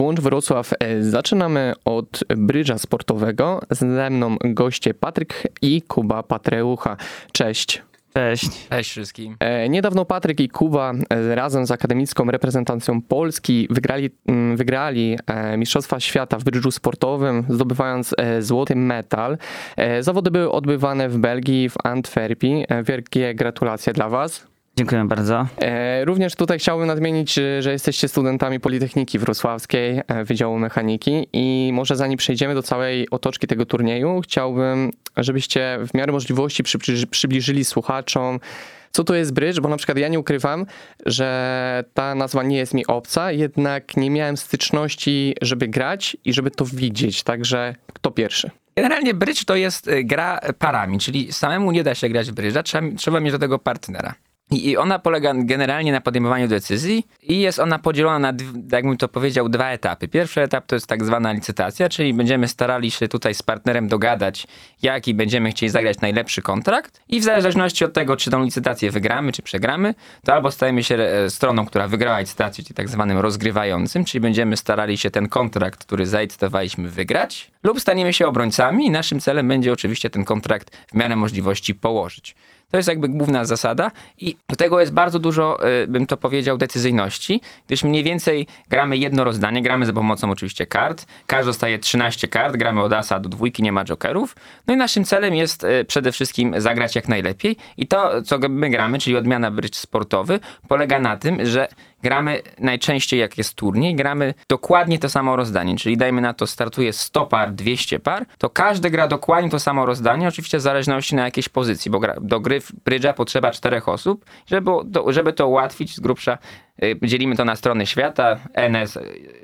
Włącz Wrocław. E, Zaczynamy od brydża sportowego. Ze mną goście Patryk i Kuba Patreucha. Cześć. Cześć. Cześć wszystkim. E, Niedawno Patryk i Kuba e, razem z akademicką reprezentacją Polski wygrali, mm, wygrali Mistrzostwa Świata w brydżu sportowym, zdobywając złoty medal. E, Zawody były odbywane w Belgii, w Antwerpii. Wielkie gratulacje dla Was. Dziękuję bardzo. E, Również tutaj chciałbym nadmienić, że- że jesteście studentami Politechniki Wrocławskiej, e, Wydziału Mechaniki i może zanim przejdziemy do całej otoczki tego turnieju, chciałbym, żebyście w miarę możliwości przybliży- przybliżyli słuchaczom, co to jest brydż, bo na przykład ja nie ukrywam, że ta nazwa nie jest mi obca, jednak nie miałem styczności, żeby grać i żeby to widzieć, także kto pierwszy? Generalnie brydż to jest gra parami, czyli samemu nie da się grać w brydża, trzeba, trzeba mieć do tego partnera. I ona polega generalnie na podejmowaniu decyzji i jest ona podzielona na, jakbym to powiedział, dwa etapy. Pierwszy etap to jest tak zwana licytacja, czyli będziemy starali się tutaj z partnerem dogadać, jaki będziemy chcieli zagrać najlepszy kontrakt i w zależności od tego, czy tą licytację wygramy, czy przegramy, to albo stajemy się e, stroną, która wygrała licytację, czyli tak zwanym rozgrywającym, czyli będziemy starali się ten kontrakt, który zalicytowaliśmy, wygrać, lub staniemy się obrońcami i naszym celem będzie oczywiście ten kontrakt w miarę możliwości położyć. To jest jakby główna zasada i do tego jest bardzo dużo, y, bym to powiedział, decyzyjności, gdyż mniej więcej gramy jedno rozdanie, gramy za pomocą oczywiście kart, każdy dostaje 13 kart, gramy od asa do dwójki, nie ma jokerów, no i naszym celem jest y, przede wszystkim zagrać jak najlepiej i to, co my gramy, czyli odmiana brycz sportowy, polega na tym, że gramy najczęściej jak jest turniej, gramy dokładnie to samo rozdanie, czyli dajmy na to startuje 100 par, 200 par, to każdy gra dokładnie to samo rozdanie, oczywiście w zależności na jakiejś pozycji, bo gra, do gry brydża potrzeba czterech osób, żeby, żeby to ułatwić z grubsza y, dzielimy to na strony świata, NS,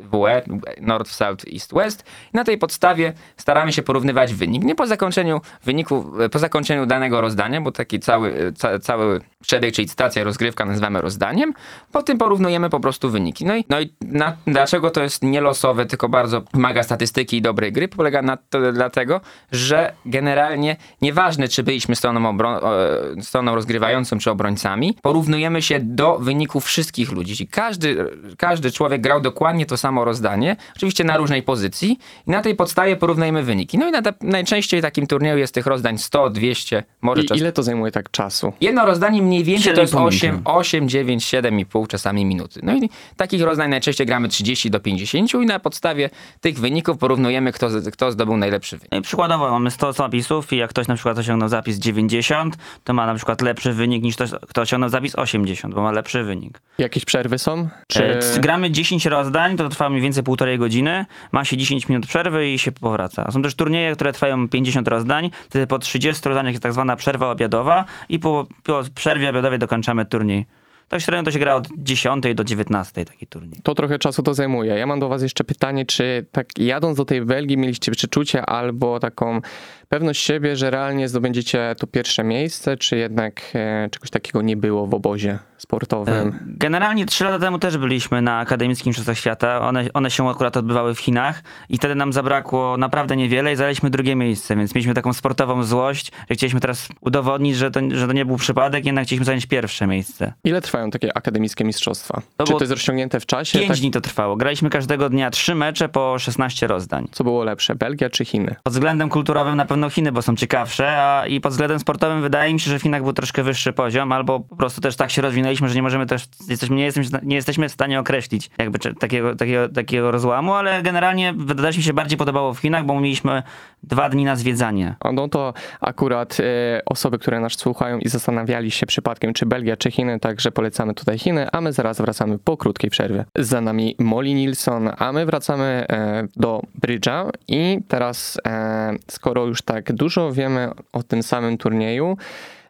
WE, North, South, East, West. Na tej podstawie staramy się porównywać wynik. Nie po zakończeniu wyniku, po zakończeniu danego rozdania, bo taki cały, ca, cały przebieg, czyli stacja rozgrywka nazywamy rozdaniem. Po tym porównujemy po prostu wyniki. No i, no i na, dlaczego to jest nie losowe, tylko bardzo wymaga statystyki i dobrej gry? Polega na to dlatego, że generalnie nieważne, czy byliśmy stroną, e, stroną rozgrywającą, czy obrońcami, porównujemy się do wyników wszystkich ludzi. Czyli każdy, każdy człowiek grał dokładnie to samo rozdanie, oczywiście na różnej pozycji i na tej podstawie porównujemy wyniki. No i na, najczęściej w takim turnieju jest tych rozdań 100, 200, może I czas... ile to zajmuje tak czasu? Jedno rozdanie mniej więcej to jest 7,5 8, minuty. 8, 9, 7,5 czasami minuty. No i takich rozdań najczęściej gramy 30 do 50 i na podstawie tych wyników porównujemy, kto, kto zdobył najlepszy wynik. No i przykładowo mamy 100 zapisów i jak ktoś na przykład osiągnął zapis 90, to ma na przykład lepszy wynik niż ktoś, kto osiągnął zapis 80, bo ma lepszy wynik. Jakieś przerwy są? Czy... Czy... Gramy 10 rozdań, to trwa mniej więcej półtorej godziny, ma się 10 minut przerwy i się powraca. Są też turnieje, które trwają 50 rozdań, wtedy po 30 rozdaniach jest tak zwana przerwa obiadowa i po, po przerwie obiadowej dokończamy turniej. Tak średnio to się gra od 10 do 19 taki turniej. To trochę czasu to zajmuje. Ja mam do was jeszcze pytanie, czy tak jadąc do tej Belgii mieliście przeczucie albo taką pewność siebie, że realnie zdobędziecie to pierwsze miejsce, czy jednak e, czegoś takiego nie było w obozie sportowym? Generalnie trzy lata temu też byliśmy na akademickich mistrzostwach świata. One, one się akurat odbywały w Chinach i wtedy nam zabrakło naprawdę niewiele i zajęliśmy drugie miejsce, więc mieliśmy taką sportową złość, że chcieliśmy teraz udowodnić, że to, że to nie był przypadek, jednak chcieliśmy zająć pierwsze miejsce. Ile trwają takie akademickie mistrzostwa? To czy było to jest rozciągnięte w czasie? Pięć Tak, dni to trwało. Graliśmy każdego dnia trzy mecze po 16 rozdań. co było lepsze, Belgia czy Chiny? Pod względem kulturowym na pewno Chiny, bo są ciekawsze, a i pod względem sportowym wydaje mi się, że w Chinach był troszkę wyższy poziom, albo po prostu też tak się rozwinęliśmy, że nie możemy też, jesteśmy, nie, jesteśmy, nie jesteśmy w stanie określić jakby czy, takiego, takiego, takiego rozłamu, ale generalnie wydaje mi się bardziej podobało w Chinach, bo mieliśmy dwa dni na zwiedzanie. O, No to akurat e, osoby, które nas słuchają i zastanawiali się przypadkiem, czy Belgia, czy Chiny, także polecamy tutaj Chiny, a my zaraz wracamy po krótkiej przerwie. Za nami Molly Nilsson, a my wracamy e, do Brydża i teraz, e, skoro już tak dużo wiemy o tym samym turnieju,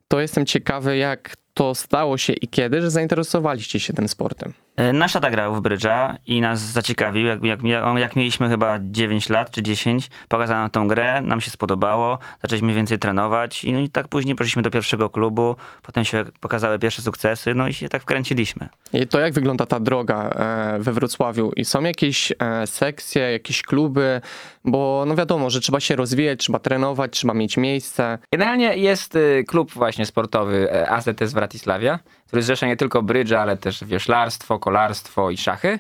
to jestem ciekawy, jak to stało się i kiedy, że zainteresowaliście się tym sportem. E, Nasz tata grał w brydża i nas zaciekawił. Jak, jak, jak- mieliśmy chyba 9 lat czy 10, pokazał nam tą grę, nam się spodobało, zaczęliśmy więcej trenować i, no i tak później poszliśmy do pierwszego klubu, potem się pokazały pierwsze sukcesy, no i się tak wkręciliśmy. I to jak wygląda ta droga e, we Wrocławiu? I są jakieś e, sekcje, jakieś kluby? Bo no wiadomo, że trzeba się rozwijać, trzeba trenować, trzeba mieć miejsce. Generalnie jest y, klub właśnie sportowy AZS Wratysławia, który zrzesza nie tylko brydża, ale też wioślarstwo, kolarstwo i szachy.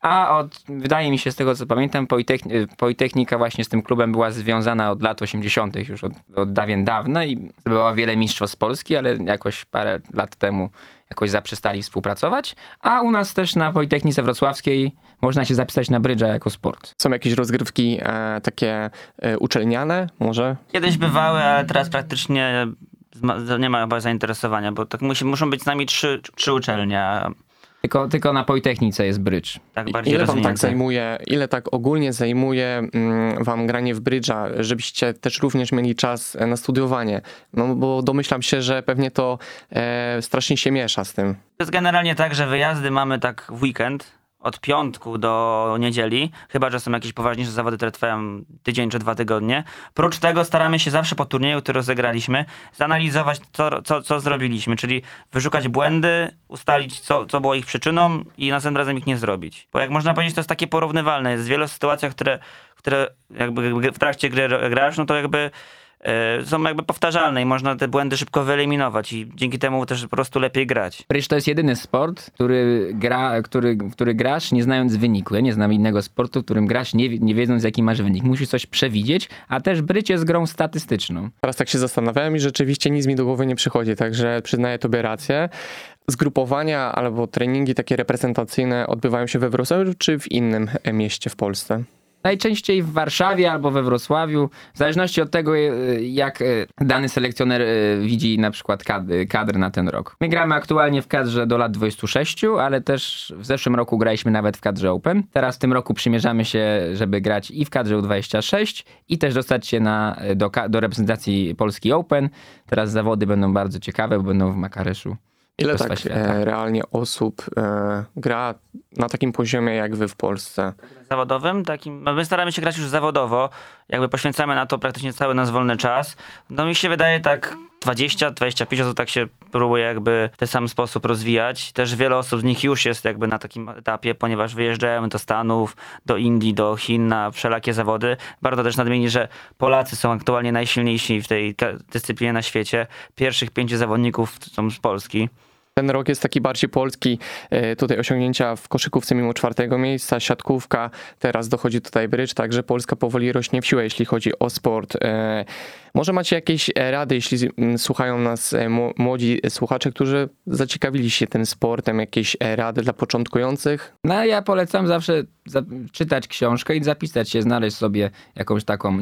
A od, wydaje mi się z tego co pamiętam, Politechni- Politechnika właśnie z tym klubem była związana od lat 80. już od, od dawien dawna i zdobyła wiele mistrzostw Polski, ale jakoś parę lat temu jakoś zaprzestali współpracować. A u nas też na Politechnice Wrocławskiej można się zapisać na brydża jako sport. Są jakieś rozgrywki e, takie e, uczelniane może? Kiedyś bywały, ale teraz praktycznie nie ma chyba zainteresowania, bo tak musi, muszą być z nami trzy, trzy uczelnie, a Tylko, tylko na Politechnice jest brydż. tak bardziej Ile wam tak zajmuje, ile tak ogólnie zajmuje mm, wam granie w brydża, żebyście też również mieli czas na studiowanie? No bo domyślam się, że pewnie to e, strasznie się miesza z tym. To jest generalnie tak, że wyjazdy mamy tak w weekend, od piątku do niedzieli, chyba że są jakieś poważniejsze zawody, które trwają tydzień czy dwa tygodnie. Prócz tego staramy się zawsze po turnieju, który rozegraliśmy, zanalizować, co, co, co zrobiliśmy, czyli wyszukać błędy, ustalić, co, co było ich przyczyną i następnym razem ich nie zrobić. Bo jak można powiedzieć, to jest takie porównywalne. Jest wiele sytuacji, które, które jakby w trakcie gry grasz, no to jakby są jakby powtarzalne i można te błędy szybko wyeliminować i dzięki temu też po prostu lepiej grać. Brydż to jest jedyny sport, który, gra, który, w który grasz nie znając wyniku. Ja nie znam innego sportu, w którym grasz nie, nie wiedząc jaki masz wynik. Musisz coś przewidzieć, a też brydż jest grą statystyczną. Teraz tak się zastanawiałem i rzeczywiście nic mi do głowy nie przychodzi, także przyznaję tobie rację. Zgrupowania albo treningi takie reprezentacyjne odbywają się we Wrocławiu czy w innym e, mieście w Polsce? Najczęściej w Warszawie albo we Wrocławiu, w zależności od tego, e, jak e, dany selekcjoner e, widzi na przykład kadr, na ten rok. My gramy aktualnie w kadrze do lat 26, ale też w zeszłym roku graliśmy nawet w kadrze Open. Teraz w tym roku przymierzamy się, żeby grać i w kadrze U26 i też dostać się na, do, do reprezentacji Polski Open. Teraz zawody będą bardzo ciekawe, bo będą w Makareszu. Ile tak świata. e, realnie osób e, gra na takim poziomie jak wy w Polsce? zawodowym, takim, no my staramy się grać już zawodowo, jakby poświęcamy na to praktycznie cały nasz wolny czas. No mi się wydaje tak 20-25 osób tak się próbuje jakby w ten sam sposób rozwijać. Też wiele osób z nich już jest jakby na takim etapie, ponieważ wyjeżdżają do Stanów, do Indii, do Chin na wszelakie zawody. Warto też nadmienić, że Polacy są aktualnie najsilniejsi w tej dyscyplinie na świecie. Pierwszych pięciu zawodników są z Polski. Ten rok jest taki bardziej polski. E, Tutaj osiągnięcia w koszykówce mimo czwartego miejsca, siatkówka, teraz dochodzi tutaj brycz, także Polska powoli rośnie w siłę, jeśli chodzi o sport. E, Może macie jakieś e, rady, jeśli słuchają nas mł- młodzi słuchacze, którzy zaciekawili się tym sportem, jakieś rady dla początkujących? No ja polecam zawsze za- czytać książkę i zapisać się, znaleźć sobie jakąś taką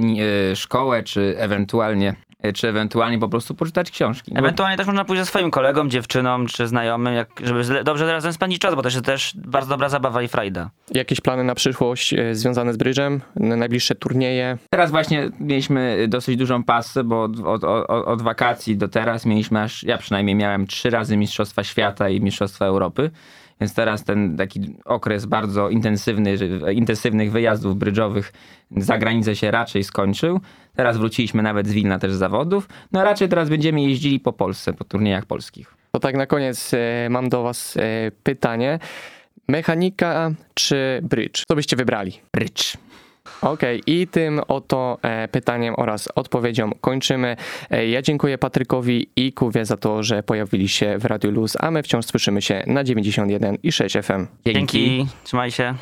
szkołę, czy ewentualnie, czy ewentualnie po prostu poczytać książki. Ewentualnie też można pójść ze swoim kolegą, dziewczyną czy znajomym, jak, żeby dobrze razem spędzić czas, bo to jest też bardzo dobra zabawa i frajda. Jakieś plany na przyszłość e, związane z brydżem? N- Najbliższe turnieje? Teraz właśnie mieliśmy dosyć dużą pasę, bo od, od, od, od wakacji do teraz mieliśmy aż, ja przynajmniej miałem trzy razy Mistrzostwa Świata i Mistrzostwa Europy. Więc teraz ten taki okres bardzo intensywny, intensywnych wyjazdów brydżowych za granicę się raczej skończył. Teraz wróciliśmy nawet z Wilna też z zawodów. No a raczej teraz będziemy jeździli po Polsce, po turniejach polskich. To tak na koniec e, mam do was e, pytanie. Mechanika czy brydż? Co byście wybrali? Brydż. Okej, i tym oto e, pytaniem oraz odpowiedzią kończymy. E, ja dziękuję Patrykowi i Kuwie za to, że pojawili się w Radiu Luz, a my wciąż słyszymy się na 91 i 6 FM. Dzięki, trzymaj się.